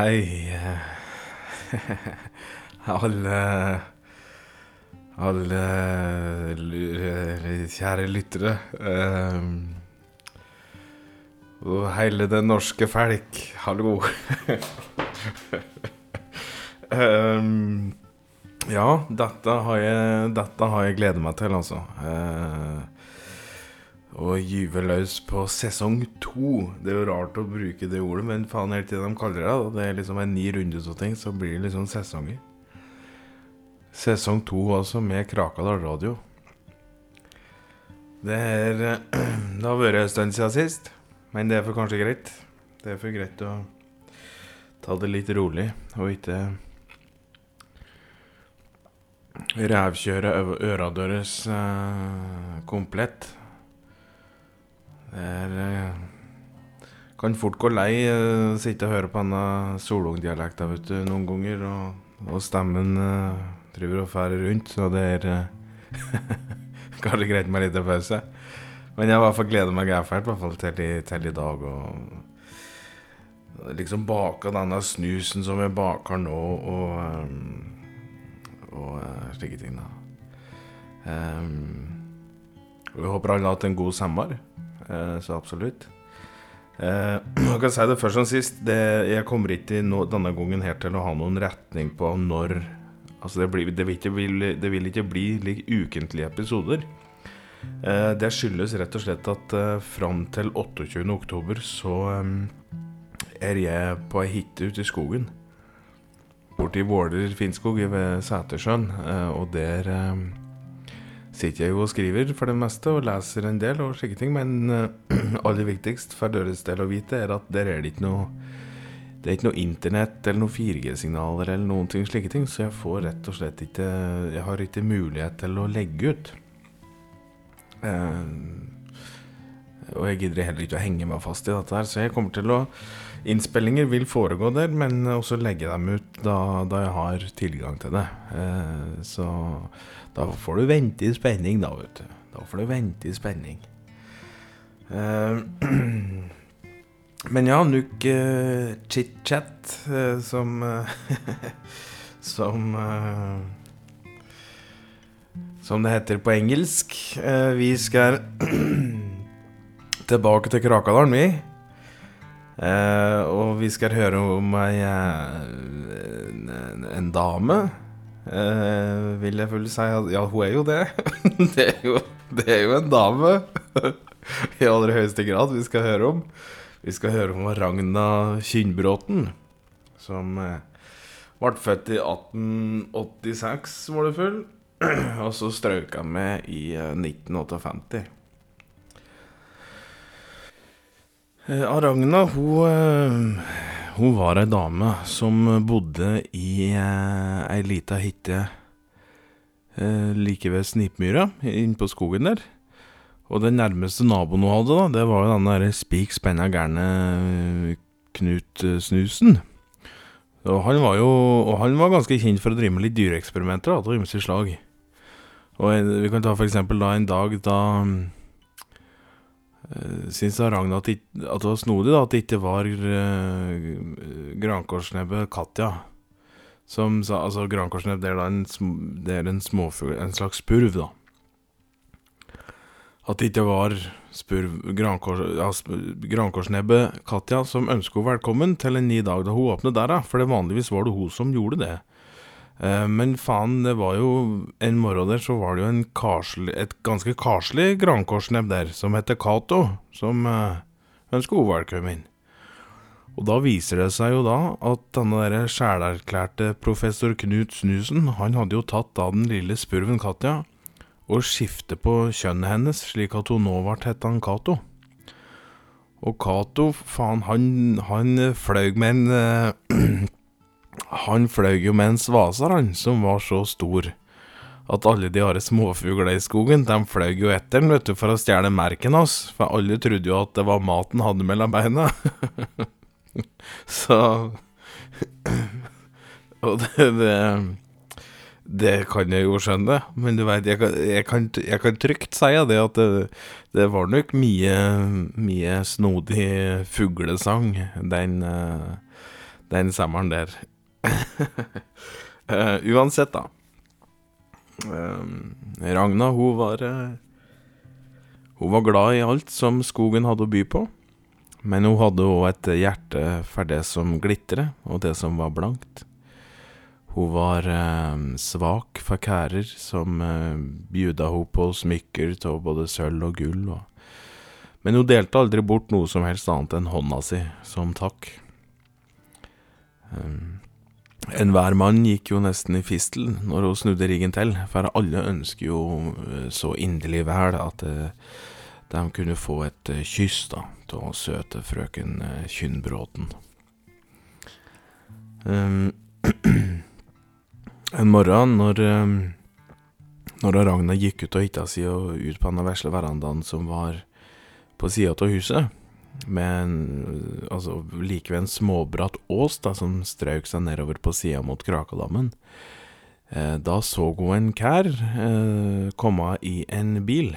Eh, hei eh, Alle Alle kjære lyttere. eh, og hele det norske folk, hallo. Ja, dette har jeg jeg gledet meg til, altså. Eh, å gyve løs på sesong to. Det er jo rart å bruke det ordet, men faen helt til de kaller det det. Er liksom en ny runde av ting, så blir det liksom sesonger. Sesong to altså, med Krakadal Radio. Det er eh, Det har vært en stund siden sist, men det er for kanskje greit. Det er for greit å ta det litt rolig og ikke rævkjøre øradøres eh, komplett. Er eh, Kan fort gå lei å sitte og høre på denne solungdialekta noen ganger, og, og stemmen uh, driver og færer rundt, så det er eh, kanskje greit med litt pause. Men jeg i hvert fall gleder meg gæfælt til, til i dag. Og liksom baka denne snusen som jeg baker nå, og, og, og eh, slike ting. da. Um, og jeg håper alle har hatt en god sommer. Eh, så absolutt. Eh, jeg kan si det først som sist. Det, jeg kommer ikke no, denne gangen her til å ha noen retning på når Altså, det, blir, det, vil, ikke, vil, det vil ikke bli like ukentlige episoder. Eh, det skyldes rett og slett at eh, fram til 28. oktober så eh, er jeg på ei hytte ute i skogen. Borti Våler Finnskog ved Sætersjøen. Eh, og der eh, sitter jeg jo og skriver for det meste, og leser en del og slike ting. Men uh, aller viktigst for deres del å vite er at der er det ikke noe Det er ikke noe internett eller noen 4G-signaler eller noen ting slike ting, så jeg får rett og slett ikke Jeg har ikke mulighet til å legge ut. Uh, og jeg gidder heller ikke å henge meg fast i dette her, så jeg kommer til å Innspillinger vil foregå der, men også legge dem ut da, da jeg har tilgang til det. Uh, så da får du vente i spenning, da, vet du. Da får du vente i spenning. Uh, men ja, nuk uh, chit-chat, uh, som eh, Som eh, Som det heter på engelsk. Eh, vi skal tilbake til Krakadalen, vi. Eh, og vi skal høre om ei eh, en, en dame. Eh, vil jeg vel si at Ja, hun er jo det. det, er jo, det er jo en dame. I aller høyeste grad vi skal høre om. Vi skal høre om Ragna Kinnbråten, som uh, ble født i 1886, var det full. Og så strøk hun med i uh, 1958. Ragna, hun, eh, hun var ei dame som bodde i eh, ei lita hytte eh, like ved Snipmyra, innpå skogen der. Og den nærmeste naboen hun hadde, da, det var jo den der spik spenna gærne eh, Knut eh, Snusen. Og han var jo han var ganske kjent for å drive med litt dyreeksperimenter av ymse slag. Og vi kan ta for eksempel da en dag da Syns Ragna at, det- var snodig da At det ikke var uh, grankorsnebbe Katja Som sa Altså grankorsnebb det er da en, Det er en småfugl En slags spurv da. At det ikke var spurv grankors, ja, sp- Katja Som ønsket henne velkommen til en ny dag Da hun åpnet der da For det vanligvis var det hun som gjorde det. Eh, Men faen, det var jo En morgen der så var det jo en karslig, et ganske karslig grankorsnebb der, som heter Cato, som uh, ønsker velkommen. Og da viser det seg jo da at denne der sjelerklærte professor Knut Snusen, han hadde jo tatt da den lille spurven Katja og skiftet på kjønnet hennes, slik at hun nå ble hett han Cato. Og Cato, faen, han, han fløy med en eh, Han fløy jo med en svaser, han, som var så stor at alle de harde småfuglene i skogen, de fløy jo etter den, vet du, for å stjele merken hans. For alle trodde jo at det var maten han hadde mellom beina. så Og det, det Det kan jeg jo skjønne, men du veit, jeg, jeg, jeg kan trygt si det at det, det var nok mye, mye snodig fuglesang den, den sommeren der. Eh, uansett, da. Eh, Ragna, hun var uh, Hun var glad i alt som skogen hadde å by på. Men hun hadde òg et hjerte for det som glitrer, og det som var blankt. Hun var eh, svak for kærer som eh, bjuda henne på smykker av både sølv og gull. Og. Men hun delte aldri bort noe som helst annet enn hånda si som takk. Um, Enhver mann gikk jo nesten i fistel når hun snudde riggen til, for alle ønsker jo eh, så inderlig vel at eh, de kunne få et eh, kyss da, av søte frøken Kynnbråten. Um, en morgen når, når Ragna gikk ut av hytta si og ut på den vesle verandaen som var på sida av huset, med en, altså, like ved en småbratt ås da, som strøk seg nedover på sida mot Krakadammen, eh, da så hun en kær eh, komme i en bil.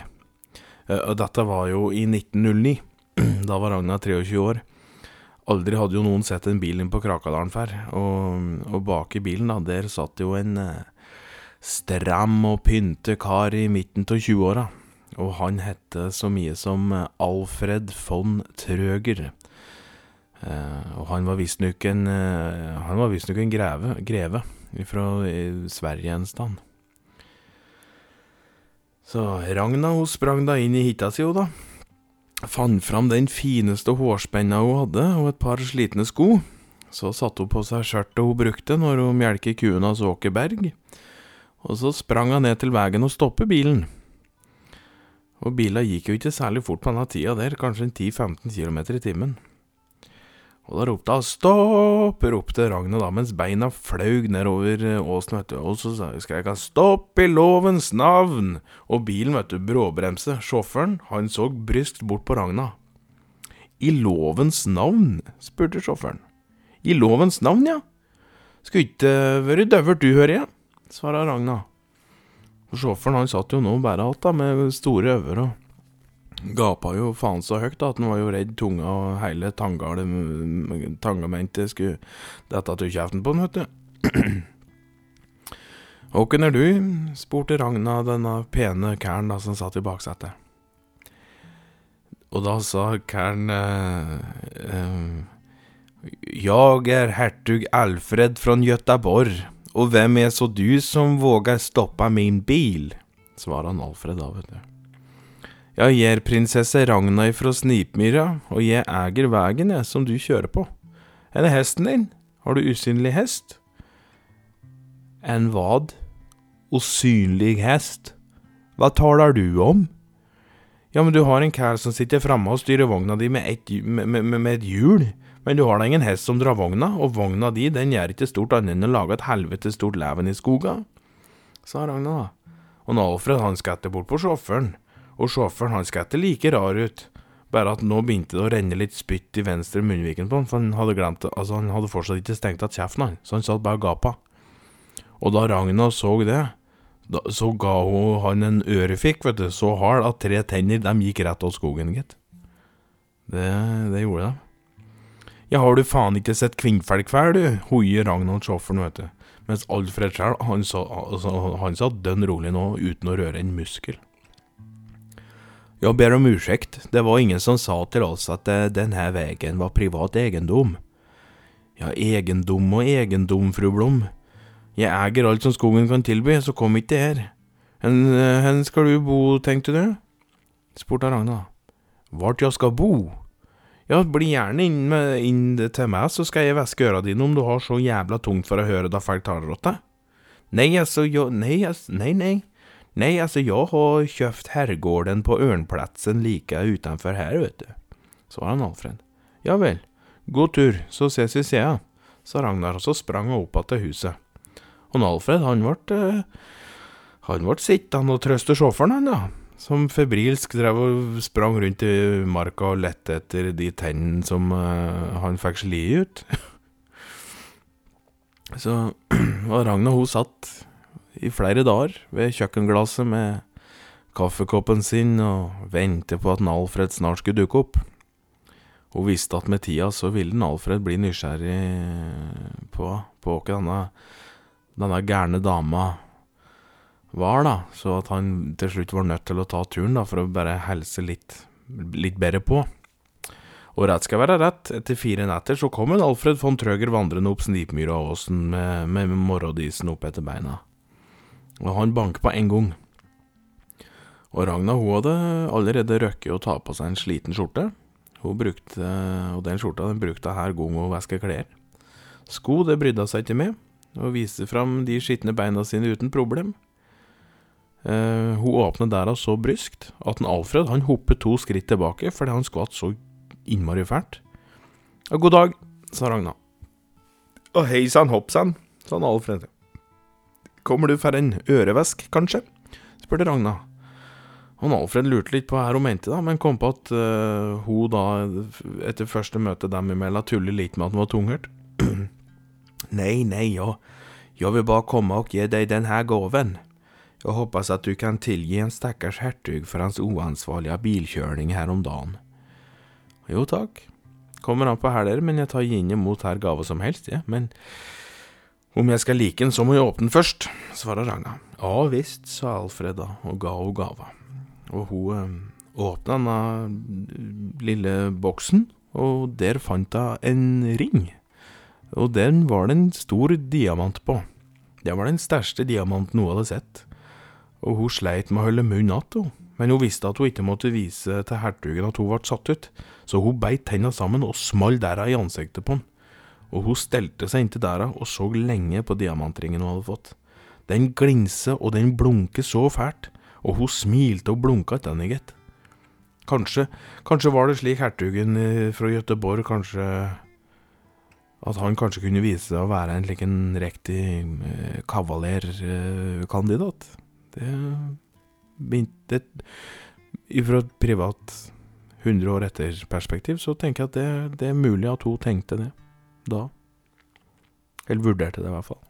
Eh, og dette var jo i 1909. Da var Ragna 23 år. Aldri hadde jo noen sett en bil inn på Krakadalen før. Og, og bak i bilen, da, der satt jo en eh, stram og pynte kar i midten av 20-åra. Og han hette så mye som eh, Alfred von Trøger. Eh, og han var visstnok en, eh, han var visstnok en greve, greve fra Sverige en stand. Så Ragna hun sprang da inn i hytta si, hun da. Fant fram den fineste hårspenna hun hadde, og et par slitne sko. Så satte hun på seg skjørtet hun brukte når hun melket kuen hans Åkerberg, Og så sprang hun ned til veien og stoppet bilen. Og bila gikk jo ikke særlig fort på denne tida der, kanskje en 10-15 km i timen. Og da ropte hun 'stopp', ropte Ragna da, mens beina flaug nedover eh, åsen, vet du. Og så skrek hun 'stopp i lovens navn', og bilen, vet du, bråbremse. Sjåføren, han så bryskt bort på Ragna. 'I lovens navn?' spurte sjåføren. 'I lovens navn, ja'. Skulle ikke vært døvert du, hører jeg, svara Ragna. Og Sjåføren han satt jo nå bare alt da, med store øyne og gapa jo faen så høyt da, at han var jo redd tunga og hele tanga tangamentet skulle dette til kjeften på han, vet du. Åkken er du? spurte Ragna denne pene kæren da som satt i baksetet. Og da sa kæren eh, eh, Jag er hertug Alfred fra Göteborg, og hvem er så du som våger stoppe min bil? svarer han Alfred da, vet du. Jeg er prinsesse Ragna fra Snipmyra, og jeg eier veien som du kjører på. Er det hesten din? Har du usynlig hest? En vad? Usynlig hest? Hva taler du om? Ja, men du har en kær som sitter framme og styrer vogna di med et, med, med, med et hjul. Men du har da ingen hest som drar vogna, og vogna di den gjør ikke stort annet enn å lage et helvete stort leven i skoga, sa Ragna da. Og nå Alfred han skvetter bort på sjåføren, og sjåføren han skvetter like rar ut, bare at nå begynte det å renne litt spytt i venstre munnviken på han, for han hadde glemt det, altså han hadde fortsatt ikke stengt av kjeften han, så han satt bare og gapa. Og da Ragna så det, da, så ga hun han en ørefik, vet du, så hard at tre tenner, dem gikk rett av skogen, gitt. Det, det gjorde de. Ja, har du faen ikke sett kvinnfolk før, du? Hoier Ragnar sjåføren, vet du. Mens Alfred sjøl, han, altså, han satt dønn rolig nå, uten å røre en muskel. Jeg ber om unnskyld, det var ingen som sa til oss at eh, denne veien var privat eiendom. Ja, eiendom og eiendom, fru Blom. Jeg eier alt som skogen kan tilby, så kom ikke her. Hen skal du bo, tenkte du? spurte Ragna. Vart jeg skal bo? Ja, bli gjerne inn, med, inn til meg, så skal jeg væske øra dine om du har så jævla tungt for å høre da folk taler åt deg. Nei, altså, jeg, nei, altså, nei, nei. Nei, altså, jeg har kjøpt herregården på Ørnplatsen like utenfor her, vet du. Svarer Alfred. Ja vel, god tur, så ses vi sida, sa Ragnar, og så sprang han opp til huset. Og Alfred, han ble, eh, han ble sittende og trøste sjåføren, han, da som febrilsk drev og sprang rundt i marka og lette etter de tennene som uh, han fikk sli ut. Så og Ragna hun satt i flere dager ved kjøkkenglasset med kaffekoppen sin og ventet på at Alfred snart skulle dukke opp. Hun visste at med tida så ville Alfred bli nysgjerrig på, på hva denne, denne gærne dama var, da, så at han til slutt var nødt til å ta turen da, for å bare helse litt, litt bedre på. Og rett skal være rett, etter fire netter så kom en Alfred von Trøger vandrende opp Snipmyraåsen med, med morgendisen opp etter beina. Og han banket på en gang. Og Ragna hun hadde allerede røkket å ta på seg en sliten skjorte. Hun brukte, Og den skjorta den brukte hver gang hun vaska klær. Sko det brydde hun seg ikke med, og viste fram de skitne beina sine uten problem. Uh, hun åpnet døra så bryskt at en Alfred han hoppet to skritt tilbake fordi han skvatt så innmari fælt. Ja, god dag, sa Ragna. Å hei sann hopp sann, sa Alfred. Kommer du for en ørevesk, kanskje? spurte Ragna. Han Alfred lurte litt på hva hun mente, da, men kom på at uh, hun da, etter første møte dem imellom, tuller litt med at hun var tunghørt. nei, nei, jeg, jeg vil bare komme og gi deg denne gaven. Jeg hoppas at du kan tilgi en stakkars hertug for hans uansvarlige bilkjøring her om dagen. Jo takk, kommer an på heller, men jeg tar gjerne imot her gave som helst, jeg, ja. men om jeg skal like den, så må jeg åpne den først, svarer Ragna. Ja visst, sa Alfred da, og ga henne gava. Og hun øh, åpna denne eh, lille boksen, og der fant hun en ring. Og den var det en stor diamant på. Det var den største diamanten hun hadde sett. Og hun sleit med å holde munn igjen, men hun visste at hun ikke måtte vise til hertugen at hun ble satt ut, så hun beit tenna sammen og small dæra i ansiktet på han. Og hun stelte seg inntil dæra og så lenge på diamantringen hun hadde fått. Den glinser og den blunker så fælt, og hun smilte og blunka etter henne, gitt. Kanskje, kanskje var det slik hertugen eh, fra Gøteborg kanskje At han kanskje kunne vise seg å være en slik en riktig eh, kavalerkandidat. Det begynte Fra et privat 100 år etter-perspektiv så tenker jeg at det, det, er mulig at hun tenkte det da. Eller vurderte det, i hvert fall.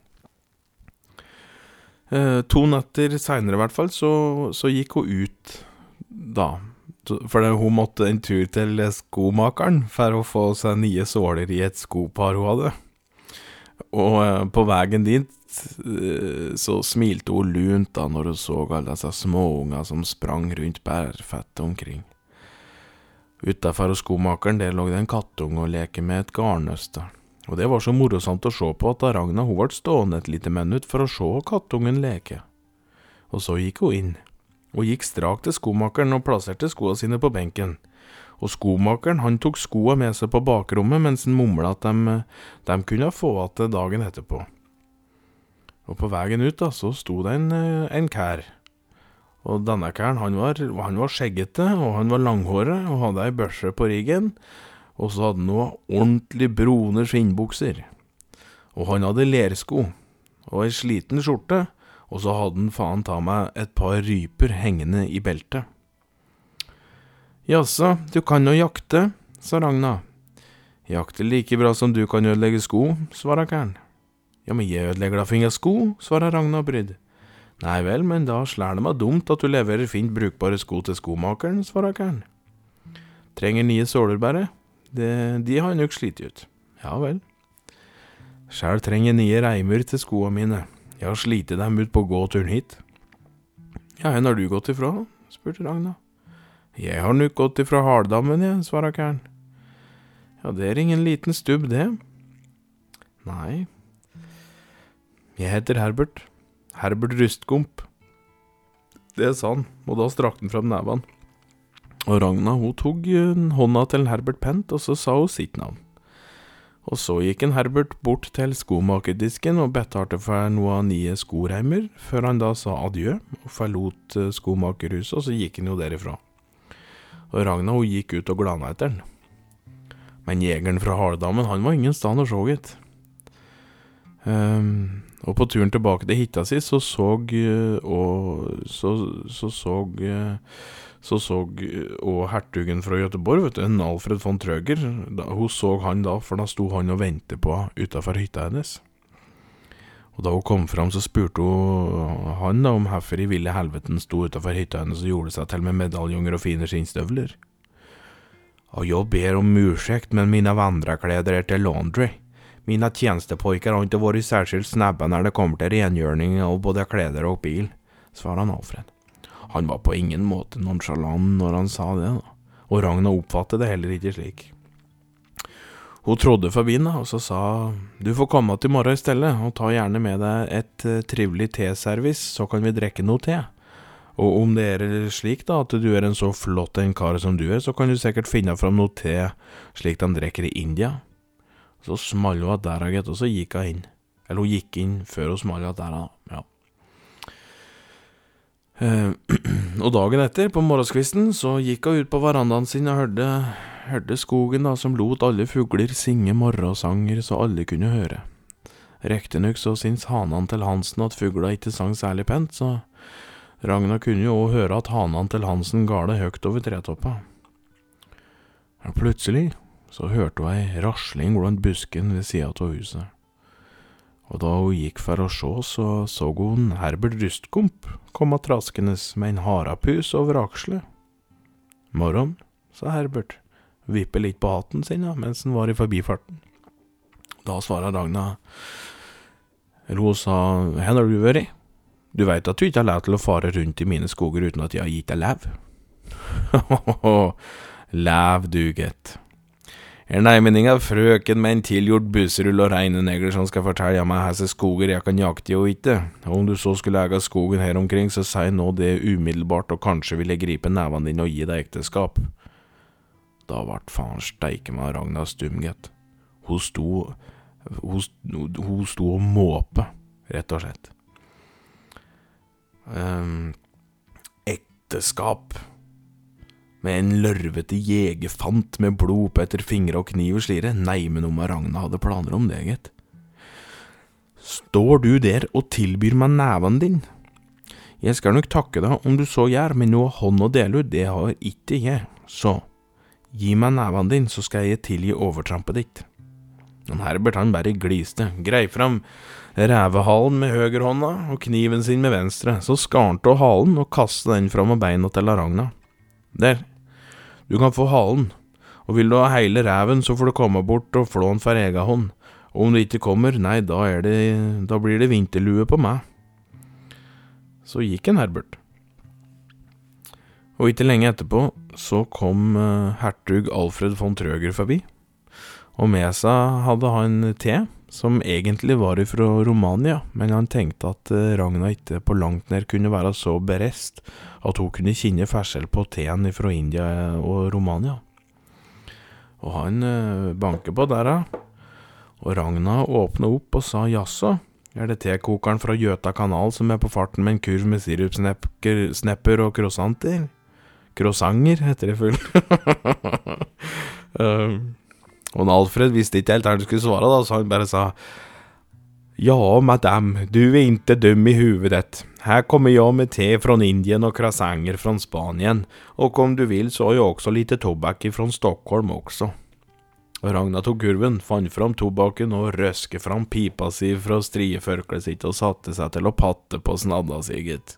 Eh, to netter seinere, i hvert fall, så, så, gikk hun ut da. For hun måtte en tur til skomakeren for å få seg nye såler i et skopar hun hadde. Og eh, på veien dit eh, så smilte hun lunt da når hun så alle disse småunger som sprang rundt bærfettet omkring. Utafor hos skomakeren der lå det en kattunge og leke med et garnnøste. Og det var så morosamt å se på at Ragna hun ble stående et lite minutt for å se kattungen leke. Og så gikk hun inn, og gikk strakt til skomakeren og plasserte skoene sine på benken og skomakeren han tok skoa med seg på bakrommet mens han mumla at de, de kunne få igjen dagen etterpå. Og på veien ut da, så sto det en, en kær. Og denne kæren han var, han var skjeggete, og han var langhåret og hadde ei børse på ryggen, og så hadde han noe ordentlig brune skinnbukser. Og han hadde lersko og ei sliten skjorte, og så hadde han faen ta meg et par ryper hengende i beltet. Jaså, du kan jo jakte, sa Ragna. Jakte like bra som du kan ødelegge sko, svarer Kern. Ja, men jeg ødelegger da finne sko, svarer Ragna brydd. Nei vel, men da slær det meg dumt at du leverer fint brukbare sko til skomakeren, svarer Kern. Trenger nye såler bare, det, de har nok slitt ut. Ja vel. Sjæl trenger nye reimer til skoa mine, jeg har slitt dem ut på gåturen hit. Ja, hvor har du gått ifra? spurte Ragna. Jeg har nok gått ifra Hardammen, jeg, svarer kæren. Ja, det er ingen liten stubb, det. Nei. Jeg heter Herbert. Herbert Rustgump. Det sa han, og da strakte han fram neven. Og Ragna hun tok hånda til Herbert Pent, og så sa hun sitt navn. Og så gikk en Herbert bort til skomakerdisken og betalte for noe av nye skoreimer, før han da sa adjø og forlot eh, skomakerhuset, og så gikk han jo derifra og Ragna hun gikk ut og glana etter den. Men jegeren fra Haledammen, han var ingen sted å se, gitt. Um, og på turen tilbake til hytta si så så og så så så, så, så og hertugen fra Göteborg, vet du, en Alfred von Trøger, hun så han da, for da sto han og ventet på utafor hytta hennes. Og da hun kom fram, så spurte hun han da om hvorfor i ville helveten sto utafor hytta hennes og gjorde seg til med medaljonger og fine skinnstøvler. Og jeg ber om ursäkt, men mine vandreklær er til laundry. Mine tjenestepoiker har ikke vært særskilt snabbe når det kommer til rengjøring av både klær og bil, svarer han Alfred. Han var på ingen måte nonsjalant når han sa det, da, og Ragna oppfattet det heller ikke slik. Hun trådde forbi henne og så sa du får komme til morgen i stedet, og ta gjerne med deg et uh, trivelig teservice, så kan vi drikke noe te. Og om det er slik da at du er en så flott en kar som du er, så kan du sikkert finne fram noe te slik de drikker i India. Så smalt hun av der, gitt, og så gikk hun inn. Eller hun gikk inn før hun smalt av der, ja. Eh, og dagen etter, på morgenskvisten, så gikk hun ut på verandaen sin og hørte, hørte skogen da, som lot alle fugler synge morgensanger så alle kunne høre. Riktignok så syntes hanene til Hansen at fugla ikke sang særlig pent, så Ragna kunne jo òg høre at hanene til Hansen gale høyt over tretoppa. Plutselig så hørte hun ei rasling blant busken ved sida av huset og da hun gikk for å se, så så hun Herbert Rustkomp komme traskende med en harapus over akselet. Morgon, sa Herbert, vippe litt på hatten sin da, mens han var i forbifarten. Da svarer Ragna, Rosa, hvor har du vært? Du veit at du ikke har lov til å fare rundt i mine skoger uten at jeg har gitt deg lev? lev, du, gitt. Er neimeninga frøken med en tilgjort busserull og reinenegler som skal fortelle meg hvilke skoger jeg kan jakte og ikke, og om du så skulle eie skogen her omkring, så si nå det umiddelbart, og kanskje vil jeg gripe nevene dine og gi deg ekteskap. Da vart faen steike meg Ragna stum, gitt. Hun sto hun, hun sto og måpe, rett og slett. Um, ekteskap med en lørvete jegerfant med blod på etter fingre og kniv og slire. Nei, men om Ragna hadde planer om det, gitt. Står du der og tilbyr meg neven din? Jeg skal nok takke deg om du så gjør, men noe hånd å dele ut, det har ikke jeg, så gi meg neven din, så skal jeg tilgi overtrampet ditt. Men Herbert han bare gliste, grei fram rævehalen med høyrehånda og kniven sin med venstre, så skar han av halen og kastet den fram av beina til Ragna. Der, du kan få halen, og vil du ha hele reven, så får du komme bort og flå den for ega hånd. Og om du ikke kommer, nei, da, det, da blir det vinterlue på meg. Så gikk en Herbert. Og ikke lenge etterpå så kom uh, hertug Alfred von Trøger forbi, og med seg hadde han te, som egentlig var fra Romania, men han tenkte at uh, Ragna ikke på langt nær kunne være så berest at hun kunne kjenne forskjell på teen fra India og Romania. Og han eh, banker på døra, og Ragna åpner opp og sa jaså, er det tekokeren fra Gjøta kanal som er på farten med en kurv med sirupsnepper og croissanter? Croissanter, heter det fullt. uh, og Alfred visste ikke helt hva han skulle svare, da, så han bare sa ja, madame, du er ikke dum i huvudet. Her kommer jeg med te fra Indien og croissanter fra Spanien, og om du vil så har jeg også litt tobakk fra Stockholm også. Ragna tok kurven, fant fram tobakken og røsket fram pipa si fra strieførkleet sitt og satte seg til å patte på snadda si, gitt.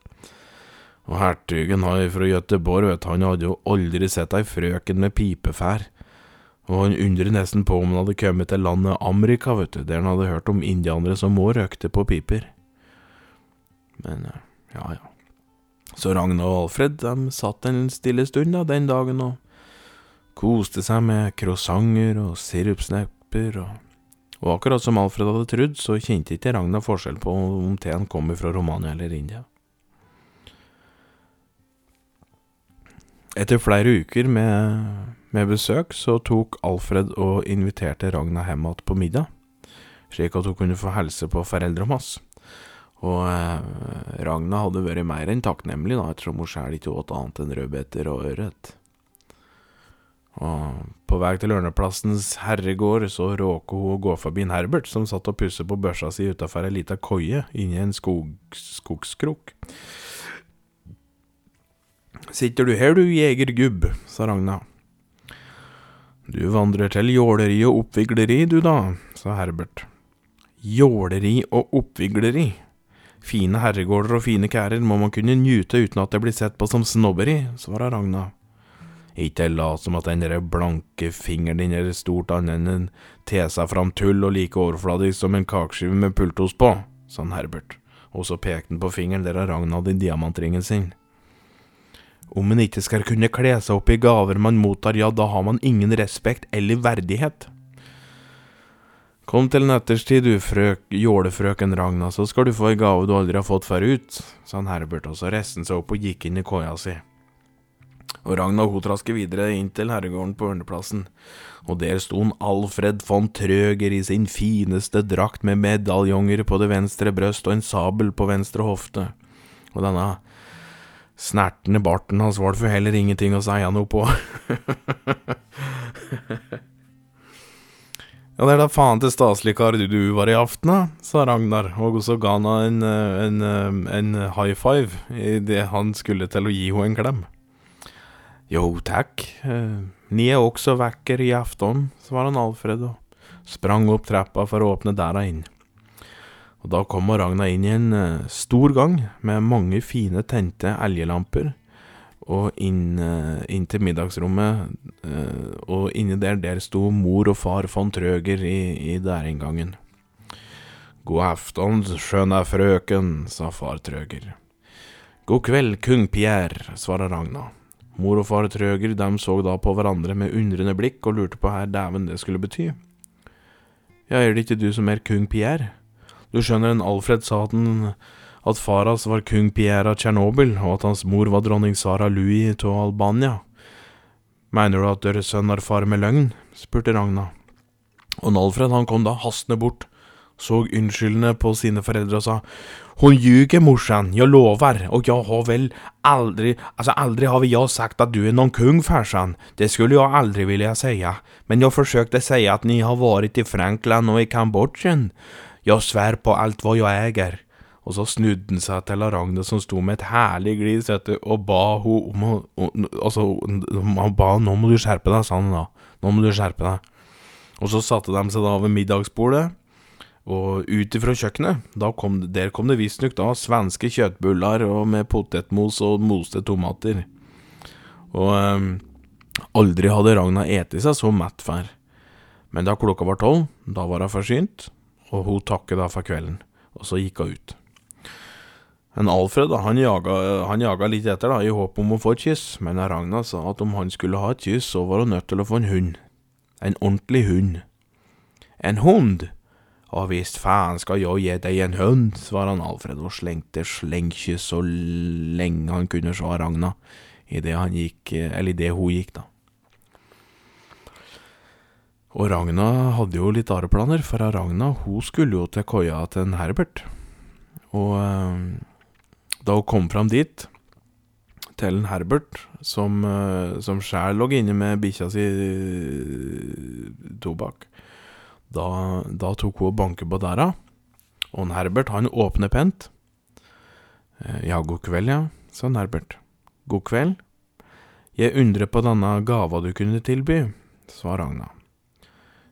Og hertugen fra Göteborg, vet han hadde jo aldri sett ei frøken med pipefær, og han undrer nesten på om han hadde kommet til landet Amerika, vet du, der han hadde hørt om indianere som må røkte på piper. Men eh, ja, ja. Så Ragna og Alfred de satt en stille stund da, den dagen og koste seg med croissanter og sirupsnepper, og, og akkurat som Alfred hadde trodd, så kjente ikke Ragna forskjell på om teen kom fra Romania eller India. Etter flere uker med, med besøk, så tok Alfred og inviterte Ragna hjem igjen på middag, slik at hun kunne få helse på foreldrene hans. Og eh, Ragna hadde vært mer enn takknemlig, da, ettersom hun sjøl ikke åt annet enn rødbeter og ørret. Og på vei til Ørneplassens herregård så råka hun å gå forbi en Herbert som satt og pusset på børsa si utafor ei lita koie inni en skog, skogskrok. Sitter du her du, jegergubb, sa Ragna. Du vandrer til jåleri og oppvigleri, du da, sa Herbert. Jåleri og oppvigleri. Fine herregårder og fine kærer må man kunne njute uten at det blir sett på som snobberi, svarer Ragna. Ikke lat som at den der blanke fingeren din er stort annet enn en tesa fram tull og like overfladisk som en kakeskive med pultost på, sa Herbert, og så pekte han på fingeren der Ragna hadde diamantringen sin. Om en ikke skal kunne kle seg opp i gaver man mottar, ja, da har man ingen respekt eller verdighet. Kom til natterstid, du frøk, jålefrøken Ragna, så skal du få ei gave du aldri har fått forut, sa han Herbert, og så reiste han seg opp og gikk inn i koia si. Og Ragna hun trasket videre inn til herregården på Ørneplassen, og der sto en Alfred von Trøger i sin fineste drakt med medaljonger på det venstre brøst og en sabel på venstre hofte, og denne snertne barten hans var det for heller ingenting å si noe på. Ja, det er da faen til staselig kar du var i aften, da, sa Ragnar, og så ga han en, en, en high five idet han skulle til å gi henne en klem. Jo, takk, ni er også vekker i aften, han Alfred og sprang opp trappa for å åpne dæra inn. Og da kom Ragnar inn i en stor gang med mange fine tente elgelamper og inn, eh, inn, til middagsrommet, eh, og inni der, der sto mor og far von Trøger i, i dørinngangen. God afton, skjønne frøken, sa far Trøger. God kveld, kung Pierre, svarer Ragna. Mor og far Trøger dem så da på hverandre med undrende blikk og lurte på hva dæven det skulle bety. Ja, er det ikke du som er kung Pierre? Du skjønner, en Alfred sa at den at far hans var kung Pierre av Tsjernobyl, og at hans mor var dronning Sara Louis av Albania. Mener du at deres sønn har far med løgn? spurte Ragna. Og Alfred han kom da hastende bort, så unnskyldende på sine foreldre og sa Hon ljuger morsan, jeg lover, og jeg har vel aldri, altså aldri har jeg sagt at du er noen kung farsan, det skulle jeg aldri ville si, men jeg forsøkte å si at ni har vært i Frankland og i Kambodjen. Jeg svär på alt hva jeg eier. Og så snudde han seg til Ragne som sto med et herlig glis og ba hun om å Altså, ba 'nå må du skjerpe deg', sa han da. 'Nå må du skjerpe deg'. Og så satte de seg da ved middagsbordet, og ut ifra kjøkkenet, kom, der kom det visstnok da svenske kjøttbuller og med potetmos og moste tomater. Og um, aldri hadde Ragna eti seg så mett før. Men da klokka var tolv, da var hun forsynt, og hun takket da for kvelden, og så gikk hun ut. Men Alfred da, han jaga, han jaga litt etter da, i håp om å få et kyss, men Ragna sa at om han skulle ha et kyss, så var hun nødt til å få en hund. En ordentlig hund. En hund? Å visst faen skal jeg gi deg en hund, svarer Alfred og slengte slengkyss så lenge han kunne se Ragna, idet han gikk, eller idet hun gikk, da. Og Ragna hadde jo litt andre planer, for Ragna hun skulle jo til koia til en Herbert. Og da hun kom fram dit, til en Herbert, som, uh, som sjæl lå inne med bikkja si uh, tobakk, da, da, tok hun og banket på døra, og en Herbert, han åpner pent. Uh, ja, god kveld, ja, sa en Herbert. God kveld. Jeg undrer på denne gava du kunne tilby, sa Ragna.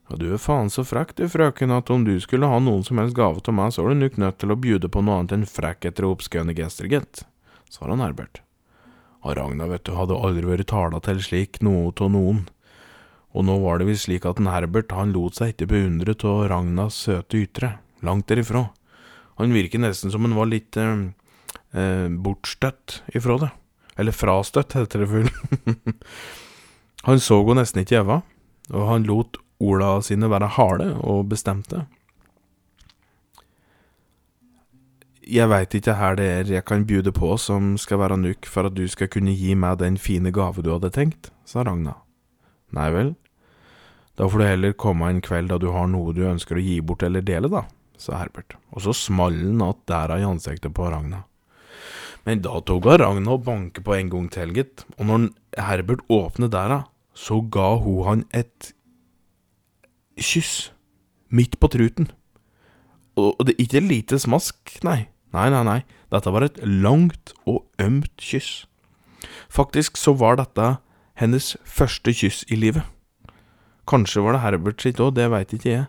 Ja, du er faen så frekk du, frøken, at om du skulle ha noen som helst gave til meg, så er du nok nødt til å bjude på noe annet enn frekkheter og oppskøyende gester, gitt, svarer han Herbert. Og Ragna, vet du, hadde aldri vært tala til slik noe av noen, og nå var det visst slik at en Herbert, han lot seg ikke beundre av Ragnas søte ytre, langt derifra. Han virker nesten som han var litt eh, eh, bortstøtt ifra det, eller frastøtt, heter det vel. han så henne nesten ikke i øynene, og han lot orda sine være harde og bestemte. Jeg veit ikke her det er jeg kan bjude på som skal være nuk for at du skal kunne gi meg den fine gave du hadde tenkt, sa Ragna. Nei vel, da får du heller komme en kveld da du har noe du ønsker å gi bort eller dele, da, sa Herbert, og så small han att dæra i ansiktet på Ragna. Men da tok Ragna og banke på en gang til, gitt, og når Herbert åpnet dera, så ga hun han et kyss. Midt på truten. Og det er ikke et lite smask, nei. Nei, nei, nei. Dette var et langt og ømt kyss. Faktisk så var dette hennes første kyss i livet. Kanskje var det Herbert sitt òg, det veit ikke jeg.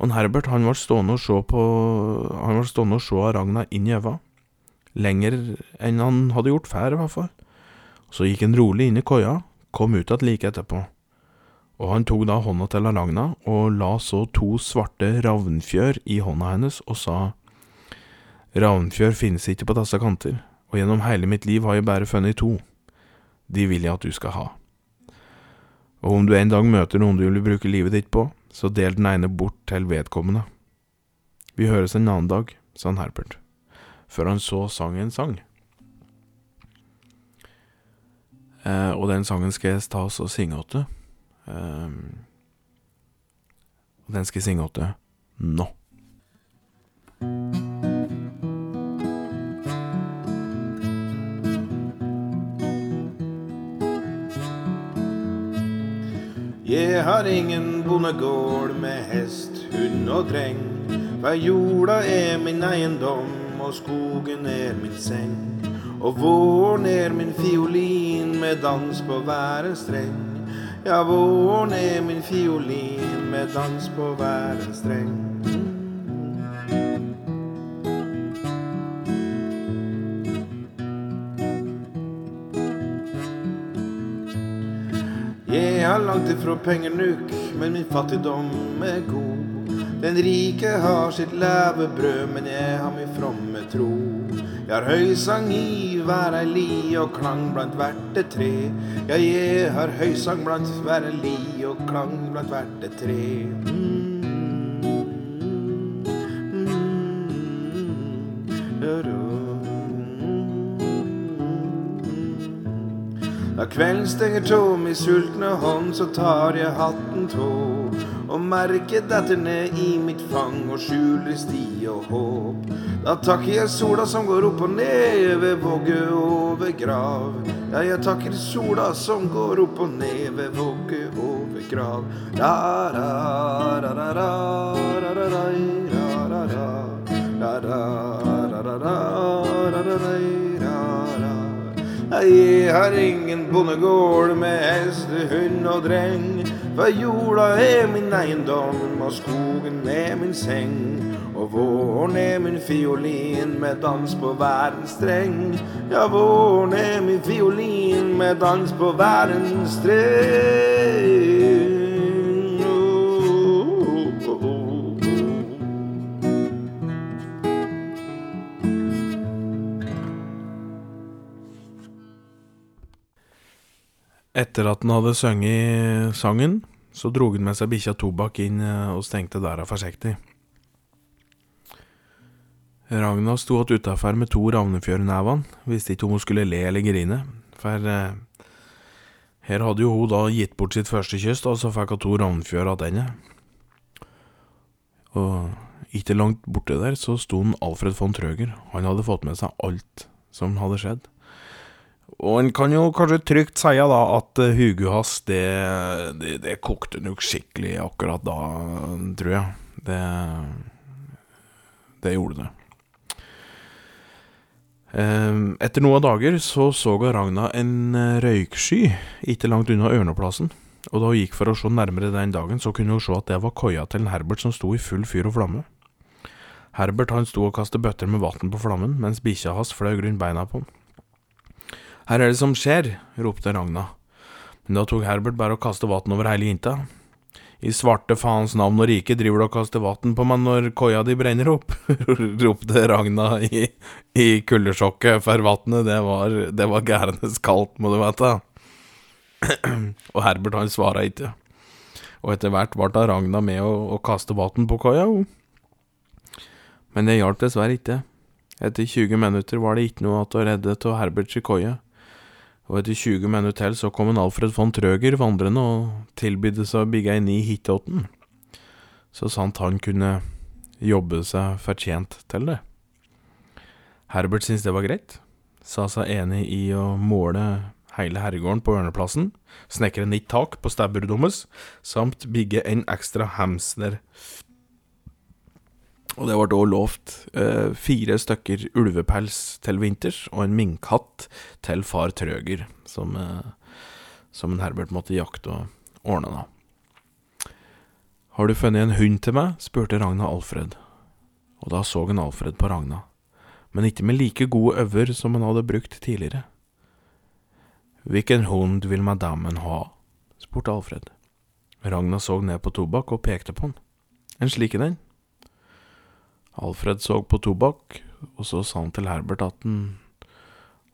Og Herbert han var stående og se på Han var stående og se Ragna inn i øynene. Lenger enn han hadde gjort før, i hvert fall. Så gikk han rolig inn i koia, kom ut igjen like etterpå. Og han tok da hånda til Ragna og la så to svarte ravnfjør i hånda hennes og sa Ravnfjør finnes ikke på disse kanter, og gjennom hele mitt liv har jeg bare funnet to. De vil jeg at du skal ha. Og om du en dag møter noen du vil bruke livet ditt på, så del den ene bort til vedkommende. Vi høres en annen dag, sa han Herpert, før han så sang en sang. Eh, og den sangen skal jeg ta oss og synge åtte. Eh, og den skal jeg synge til nå. Jeg har ingen bondegård med hest, hund og dreng. For jorda er min eiendom, og skogen er min seng. Og våren er min fiolin med dans på hver en streng. Ja, våren er min fiolin med dans på hver en streng. Jeg har langt ifra penger nuk, men min fattigdom er god. Den rike har sitt levebrød, men jeg har min fromme tro. Jeg har høysang i hver ei li og klang blant hvert tre. Ja, jeg har høysang blant hver ei li og klang blant hvert et tre. Da kvelden stenger tå mi sultne hånd, så tar jeg hatten tå. Og merket detter ned i mitt fang og skjuler sti og håp. Da takker jeg sola som går opp og ned ved vågge og ved grav. Ja, jeg takker sola som går opp og ned ved vågge og ved grav. ra ra ra ra ra ra ra ra ra ra ra ra ra ra ra ra ra jeg har ingen bondegård med hest, hund og dreng. For jorda er min eiendom, og skogen er min seng. Og våren er min fiolin med dans på hver en streng. Ja, våren er min fiolin med dans på hver en streng. Etter at han hadde sunget sangen, så drog han med seg bikkja Tobakk inn eh, og stengte døra forsiktig. Ragna sto att utafor med to ravnefjør i nevene, visste ikke om hun skulle le eller grine, for eh, her hadde jo hun da gitt bort sitt første kyss, og så fikk hun to ravnefjør tilbake. Og ikke langt borte der så sto Alfred von Trøger, han hadde fått med seg alt som hadde skjedd. Og en kan jo kanskje trygt si da at huget hans, det, det, det kokte nok skikkelig akkurat da, tror jeg. Det, det gjorde det. Etter noen dager så så Ragna en røyksky ikke langt unna Ørneplassen. Og da hun gikk for å se nærmere den dagen, så kunne hun se at det var koia til en Herbert som sto i full fyr og flamme. Herbert han sto og kastet bøtter med vann på flammen, mens bikkja hans fløy rundt beina på han. Her er det som skjer, ropte Ragna. Men da tok Herbert bare og kastet vann over hele jinta. I svarte faens navn og rike driver du og kaster vann på meg når koia di brenner opp, ropte Ragna i, i kuldesjokket, for vannet det var, det var gærende kaldt, må du vite. og Herbert han svara ikke. Og etter hvert ble da Ragna med å, å kaste vann på koia, Men det hjalp dessverre ikke. Etter 20 minutter var det ikke noe igjen å redde av Herberts koie og etter 20 minutter til så kom en Alfred von Trøger vandrende og tilbydde seg å bygge ei ny hytte så sant han kunne jobbe seg fortjent til det. Herbert syntes det var greit, sa seg enig i å måle hele herregården på Ørneplassen, snekre nytt tak på stabburet deres, samt bygge en ekstra hamster og det ble òg lovt eh, fire stykker ulvepels til vinters, og en minkhatt til far Trøger, som, eh, som en Herbert måtte jakte og ordne, da. Har du funnet en hund til meg? spurte Ragna Alfred. Og da så han Alfred på Ragna, men ikke med like gode øver som han hadde brukt tidligere. Hvilken hund vil madammen ha? spurte Alfred. Ragna så ned på Tobakk og pekte på han. En slik en. Alfred så på Tobakk, og så sa han til Herbert at han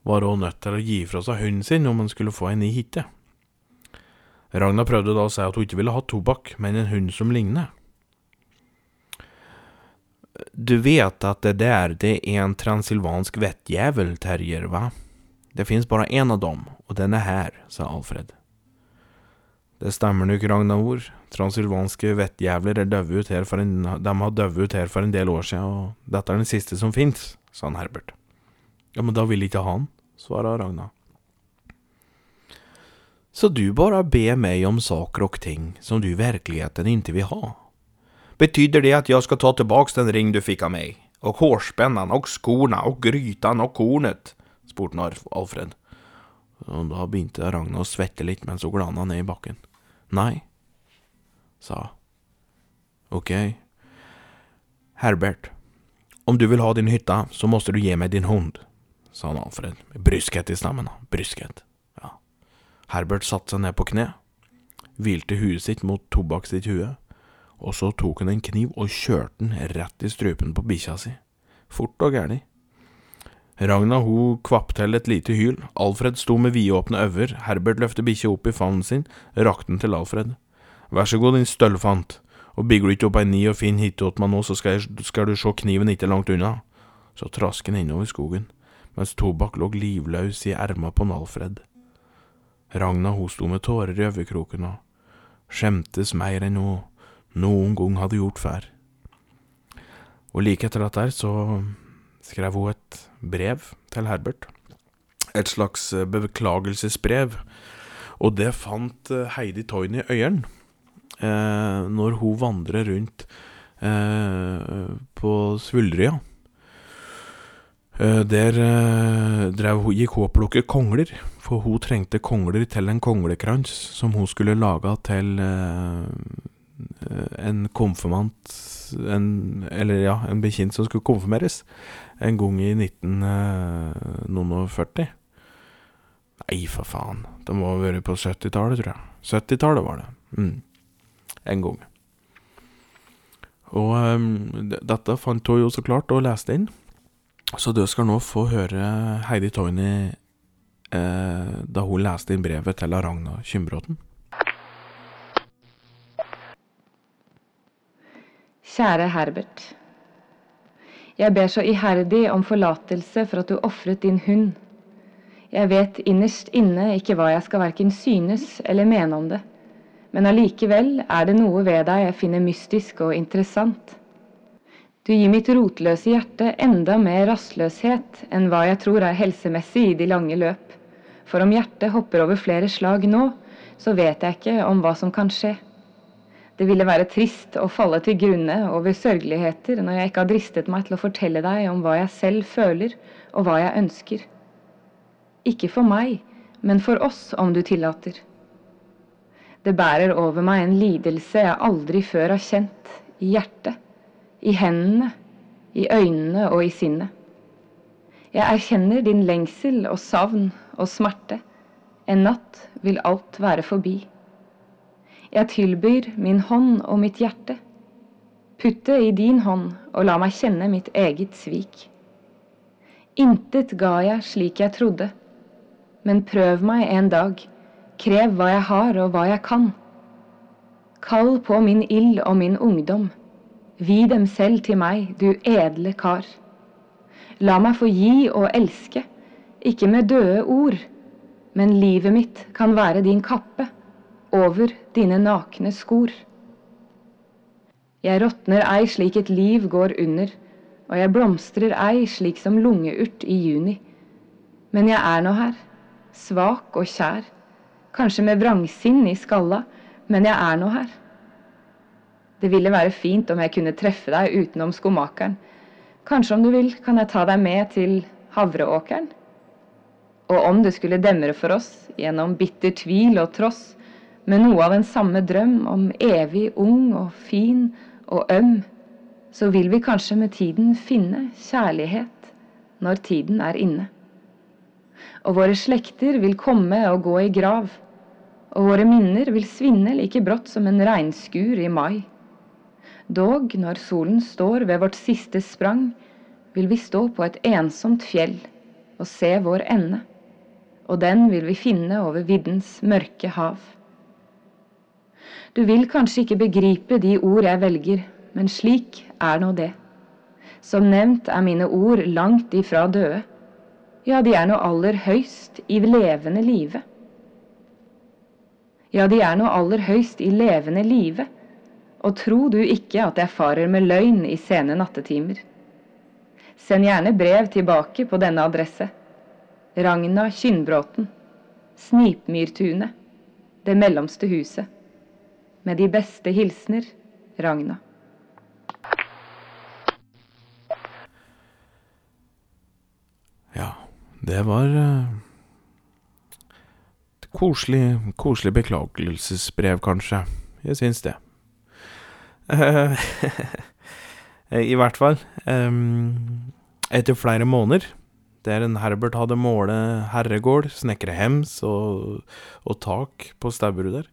var òg nødt til å gi fra seg hunden sin om han skulle få en ny hytte. Ragna prøvde da å si at hun ikke ville ha Tobakk, men en hund som ligner. Du vet at det der, det er en transilvansk vettjævel, terrier, va? Det finnes bare én av dem, og den er her, sa Alfred. Det stemmer nok, Ragna Transylvanske vettjævler er døve ut her for en, de har døve ut her for en del år siden, og dette er den siste som fins, sa han Herbert. Ja, men da vil ikke ha han, svara Ragna. Så du bare ber meg om saker og ting som du i virkeligheten ikke vil ha? Betyder det at jeg skal ta tilbake den ring du fikk av meg, og hårspennene, og skorna og grytan og kornet? spurte Alfred. Og da begynte Ragna å svette litt mens hun glana ned i bakken. Nei, sa Ok. Herbert, om du vil ha din hytte, så måste du gi meg din hund, sa han Alfred, med bryskhet i stemmen. Bryskhet. Ja. Herbert satte seg ned på kne, hvilte huet sitt mot Tobakk sitt hue, og så tok han en kniv og kjørte den rett i strupen på bikkja si. Fort og gæli. Ragna ho kvapp til et lite hyl, Alfred sto med vidåpne øyne, Herbert løftet bikkja opp i favnen sin, rakte den til Alfred. Vær så god, din støllfant, og bygger du ikke opp ei ny og fin hitte åt meg nå, så skal, jeg, skal, du se kniven ikke langt unna. Så trask han innover skogen, mens Tobakk lå livløs i erma på Alfred. Ragna ho sto med tårer i øyekroken og skjemtes mer enn hun noen gang hadde gjort før. Og like etter dette så skrev hun et brev til Herbert. Et slags eh, beklagelsesbrev. Og det fant eh, Heidi Toyne i øyeren eh, når hun vandrer rundt eh, på Svuldrya. Eh, der eh, drev, gikk hun og plukket kongler, for hun trengte kongler til en konglekrans som hun skulle lage til en konfirmant en, Eller ja, en bekjent som skulle konfirmeres en gang i 1940. Nei, for faen. Det må ha vært på 70-tallet, tror jeg. 70-tallet var det. Mm. En gang. Og um, dette fant hun jo så klart og leste inn. Så du skal nå få høre Heidi Toyny eh, da hun leste inn brevet til Ragna Kymbråten. Kjære Herbert. Jeg ber så iherdig om forlatelse for at du ofret din hund. Jeg vet innerst inne ikke hva jeg skal verken synes eller mene om det, men allikevel er det noe ved deg jeg finner mystisk og interessant. Du gir mitt rotløse hjerte enda mer rastløshet enn hva jeg tror er helsemessig i de lange løp, for om hjertet hopper over flere slag nå, så vet jeg ikke om hva som kan skje. Det ville være trist å falle til grunne over sørgeligheter når jeg ikke har dristet meg til å fortelle deg om hva jeg selv føler og hva jeg ønsker. Ikke for meg, men for oss, om du tillater. Det bærer over meg en lidelse jeg aldri før har kjent, i hjertet, i hendene, i øynene og i sinnet. Jeg erkjenner din lengsel og savn og smerte. En natt vil alt være forbi. Jeg tilbyr min hånd og mitt hjerte. Putt det i din hånd og la meg kjenne mitt eget svik. Intet ga jeg slik jeg trodde, men prøv meg en dag, krev hva jeg har og hva jeg kan. Kall på min ild og min ungdom, vi dem selv til meg, du edle kar. La meg få gi og elske, ikke med døde ord, men livet mitt kan være din kappe over dine nakne skor. Jeg råtner ei slik et liv går under, og jeg blomstrer ei slik som lungeurt i juni. Men jeg er nå her, svak og kjær, kanskje med vrangsinn i skalla, men jeg er nå her. Det ville være fint om jeg kunne treffe deg utenom skomakeren. Kanskje om du vil, kan jeg ta deg med til havreåkeren? Og om det skulle demre for oss, gjennom bitter tvil og tross, med noe av en samme drøm om evig ung og fin og øm, så vil vi kanskje med tiden finne kjærlighet når tiden er inne. Og våre slekter vil komme og gå i grav, og våre minner vil svinne like brått som en regnskur i mai. Dog, når solen står ved vårt siste sprang, vil vi stå på et ensomt fjell og se vår ende, og den vil vi finne over viddens mørke hav. Du vil kanskje ikke begripe de ord jeg velger, men slik er nå det. Som nevnt er mine ord langt ifra døde. Ja, de er nå aller høyst i levende live. Ja, de er nå aller høyst i levende live, og tro du ikke at jeg farer med løgn i sene nattetimer. Send gjerne brev tilbake på denne adresse. Ragna Kynnbråten. Snipmyrtunet. Det mellomste huset. Med de beste hilsener Ragna. Ja, det var eh, et koselig, koselig beklagelsesbrev, kanskje. Jeg syns det. Eh, I hvert fall. etter flere måneder, der en Herbert hadde målet herregård, snekre hems og, og tak på staubrud der,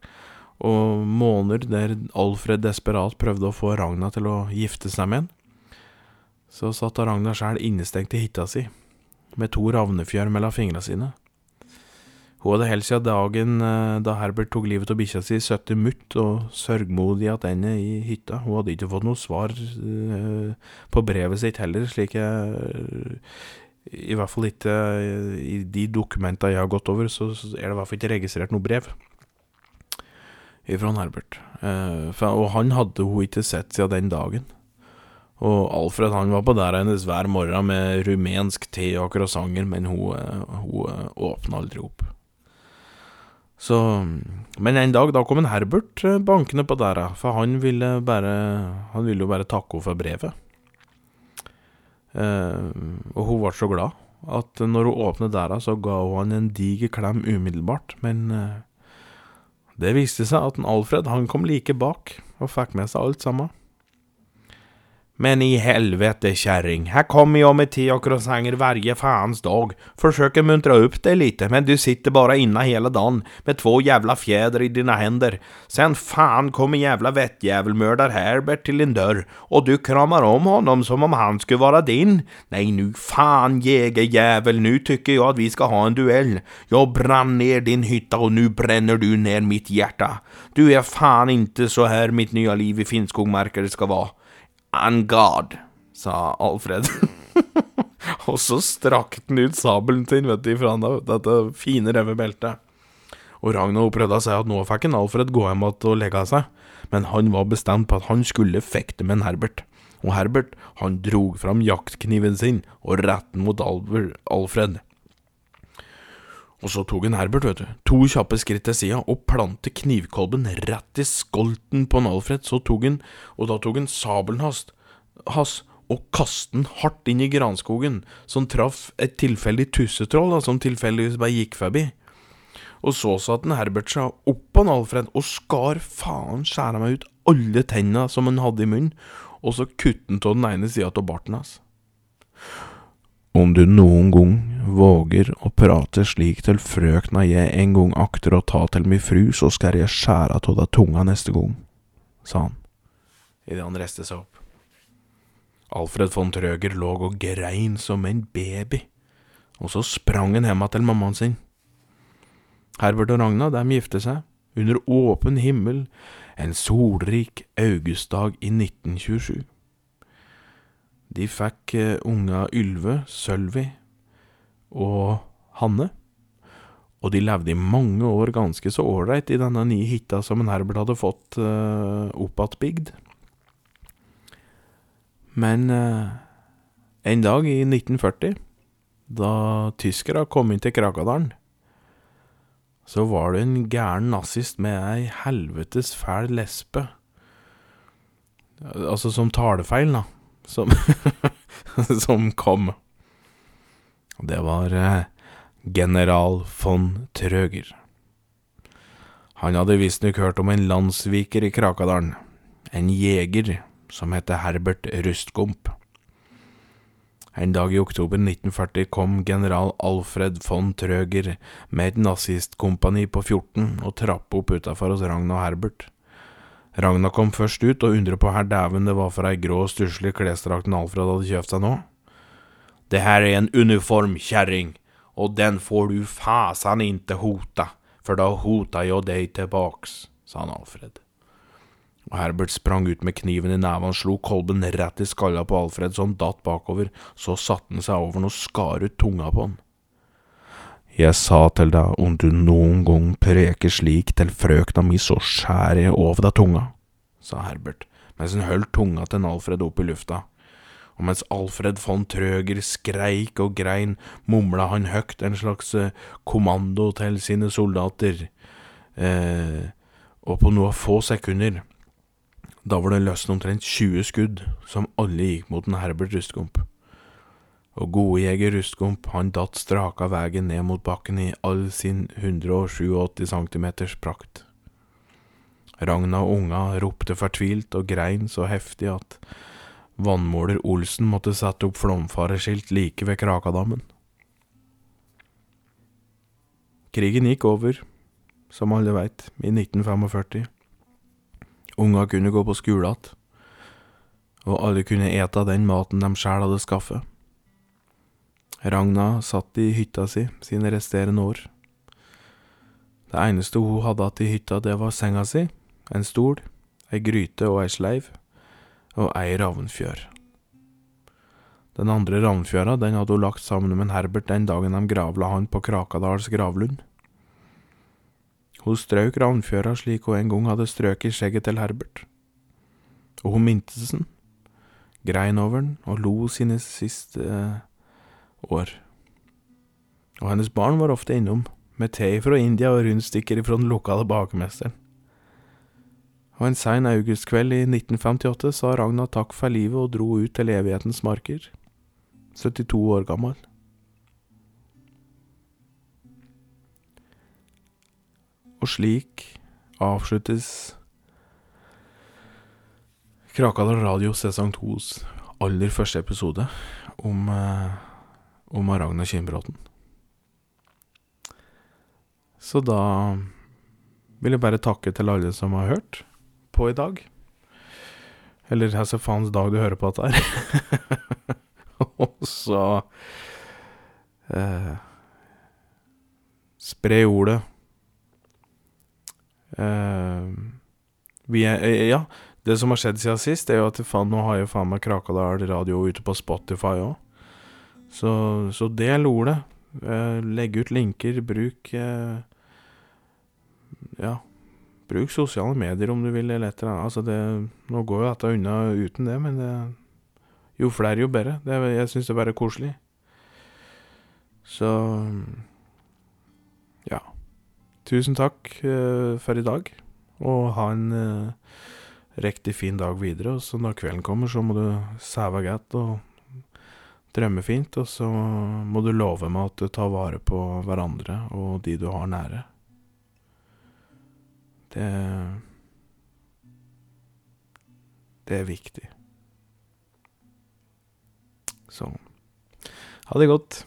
og måneder der Alfred desperat prøvde å få Ragna til å gifte seg med en, så satt Ragna sjæl innestengt i hytta si med to ravnefjør mellom fingra sine. Hun hadde helt siden dagen eh, da Herbert tok livet av bikkja si, sittet mutt og sørgmodig tilbake i hytta. Hun hadde ikke fått noe svar eh, på brevet sitt heller, slik jeg I hvert fall ikke eh, i de dokumenta jeg har gått over, så er det i hvert fall ikke registrert noe brev ifra Herbert. Eh, for, og han hadde hun ikke sett siden den dagen. Og Alfred han var på der hennes hver morgen med rumensk te og croissanter, men hun, eh, hun eh, åpna aldri opp. Så Men en dag, da kom en Herbert eh, bankende på der, for han ville bare Han ville jo bare takke henne for brevet. Eh, og hun ble så glad at når hun åpnet der, så ga hun han en diger klem umiddelbart, men eh, det viste seg at en Alfred han kom like bak og fikk med seg alt sammen. Men i helvete, kärring. Här kommer jag med te och croissanter varje fans dag. Försöker muntra upp dig lite, men du sitter bara inne hela dagen med två jävla fjäder i dina händer. Sen fan kommer jävla vettjävelmördar Herbert till din dörr och du kramar om honom som om han skulle vara din. Nej, nu fan jägerjävel, nu tycker jag att vi ska ha en duell. Jag brann ner din hytta och nu bränner du ner mitt hjärta. Du är fan inte så här mitt nya liv i Finnskogmarker ska vara. On God, sa Alfred. og så strakk han ut sabelen sin, vet du, fra dette fine, røde beltet. Og Ragnar prøvde å si at nå fikk en Alfred gå hjem igjen og legge seg, men han var bestemt på at han skulle fekte med en Herbert. Og Herbert, han drog fram jaktkniven sin og retten mot Alfred. Og så tok en Herbert, vet du, to kjappe skritt til sida og plantet knivkolben rett i skolten på en Alfred. Så tok han, og da tok han sabelen hans, og kastet den hardt inn i granskogen, som traff et tilfeldig tussetroll da, som tilfeldigvis bare gikk forbi. Og så satte han Herbert seg oppå på Alfred og skar faen skjæra meg ut alle tenna som han hadde i munnen, og så kuttet han av den ene sida av barten hans. Om du noen gang våger å prate slik til frøkna jeg en gang akter å ta til mi fru, så skal jeg skjære av deg tunga neste gang, sa han, idet han reiste seg opp. Alfred von Trøger lå og grein som en baby, og så sprang han hjem til mammaen sin. Herbert og Ragna, dem gifte seg, under åpen himmel, en solrik augustdag i 1927. De fikk eh, unga Ylve, Sølvi og Hanne. Og de levde i mange år ganske så ålreit i denne nye hytta som en Herbert hadde fått uh, oppattbygd. Men uh, en dag i 1940, da tyskerne kom inn til Krakadalen, så var det en gæren nazist med ei helvetes fæl lesbe. Altså som talefeil, da som, som kom. Det var eh, general von Trøger. Han hadde visstnok hørt om en landssviker i Krakadalen, en jeger som het Herbert Rustgump. En dag i oktober 1940 kom general Alfred von Trøger med et nazistkompani på 14 og trapp opp utafor hos Ragna og Herbert. Ragna kom først ut og undret på her dæven det var for ei grå, stusslig klesdrakt Alfred hadde kjøpt seg nå. Det her er en uniform, kjerring, og den får du fasan inte hota, for da hota jeg deg tilbaks, sa han Alfred. Og Herbert sprang ut med kniven i neven og slo kolben rett i skalla på Alfred han datt bakover, så satte han seg over den og skar ut tunga på han. Jeg sa til deg, om du noen gang preker slik til frøkna mi, så skjærer jeg over deg tunga, sa Herbert mens han holdt tunga til Alfred opp i lufta og mens Alfred von Trøger skreik og grein, mumla han høgt en slags eh, kommando til sine soldater, eh, og på noen få sekunder, da var det løsnet omtrent 20 skudd, som alle gikk mot en Herbert Rustgomp. Og gode jeger Rustgump han datt straka veien ned mot bakken i all sin 187 centimeters prakt. Ragna og unga ropte fortvilt og grein så heftig at Vannmåler Olsen måtte sette opp flomfareskilt like ved Krakadammen. Krigen gikk over, som alle veit, i 1945. Unga kunne gå på skole igjen, og alle kunne ete den maten de sjæl hadde skaffet. Ragna satt i hytta si sine resterende år. Det eneste hun hadde hatt i hytta, det var senga si, en stol, ei gryte og ei sleiv og ei ravnfjør. Den andre ravnfjøra den hadde hun lagt sammen med Herbert den dagen de gravla han på Krakadals gravlund. Hun strøk ravnfjøra slik hun en gang hadde strøket skjegget til Herbert. Og hun mintes den, grein over den og lo sine siste år. Og hennes barn var ofte innom, med te fra India og rundstykker fra den lokale bakemesteren. Og en sein augustkveld i 1958 sa Ragna takk for livet og dro ut til evighetens marker, 72 år gammel. Og slik avsluttes Krakadal Radio sesong 2s aller første episode om, eh, om Ragna Kinnbråten. Så da vil jeg bare takke til alle som har hørt på i dag. Eller altså faens dag du hører på dette her. Og så eh, Spre ordet. Eh, vi er eh, Ja, det som har skjedd siden sist, er jo at faen, nå har jo faen meg Krakadal radio ute på Spotify òg. Så, så del ordet. Eh, legg ut linker. Bruk eh, Ja Bruk sosiale medier om du vil, eller et eller annet. Altså det, nå går jo dette unna uten det, men det, jo flere, jo bedre. Det, jeg syns det er bare koselig. Så ja. Tusen takk uh, for i dag, og ha en uh, riktig fin dag videre. Og så når kvelden kommer, så må du sove godt og drømmefint, og så må du love meg at du tar vare på hverandre og de du har nære. Det Det er viktig. Så ha det godt.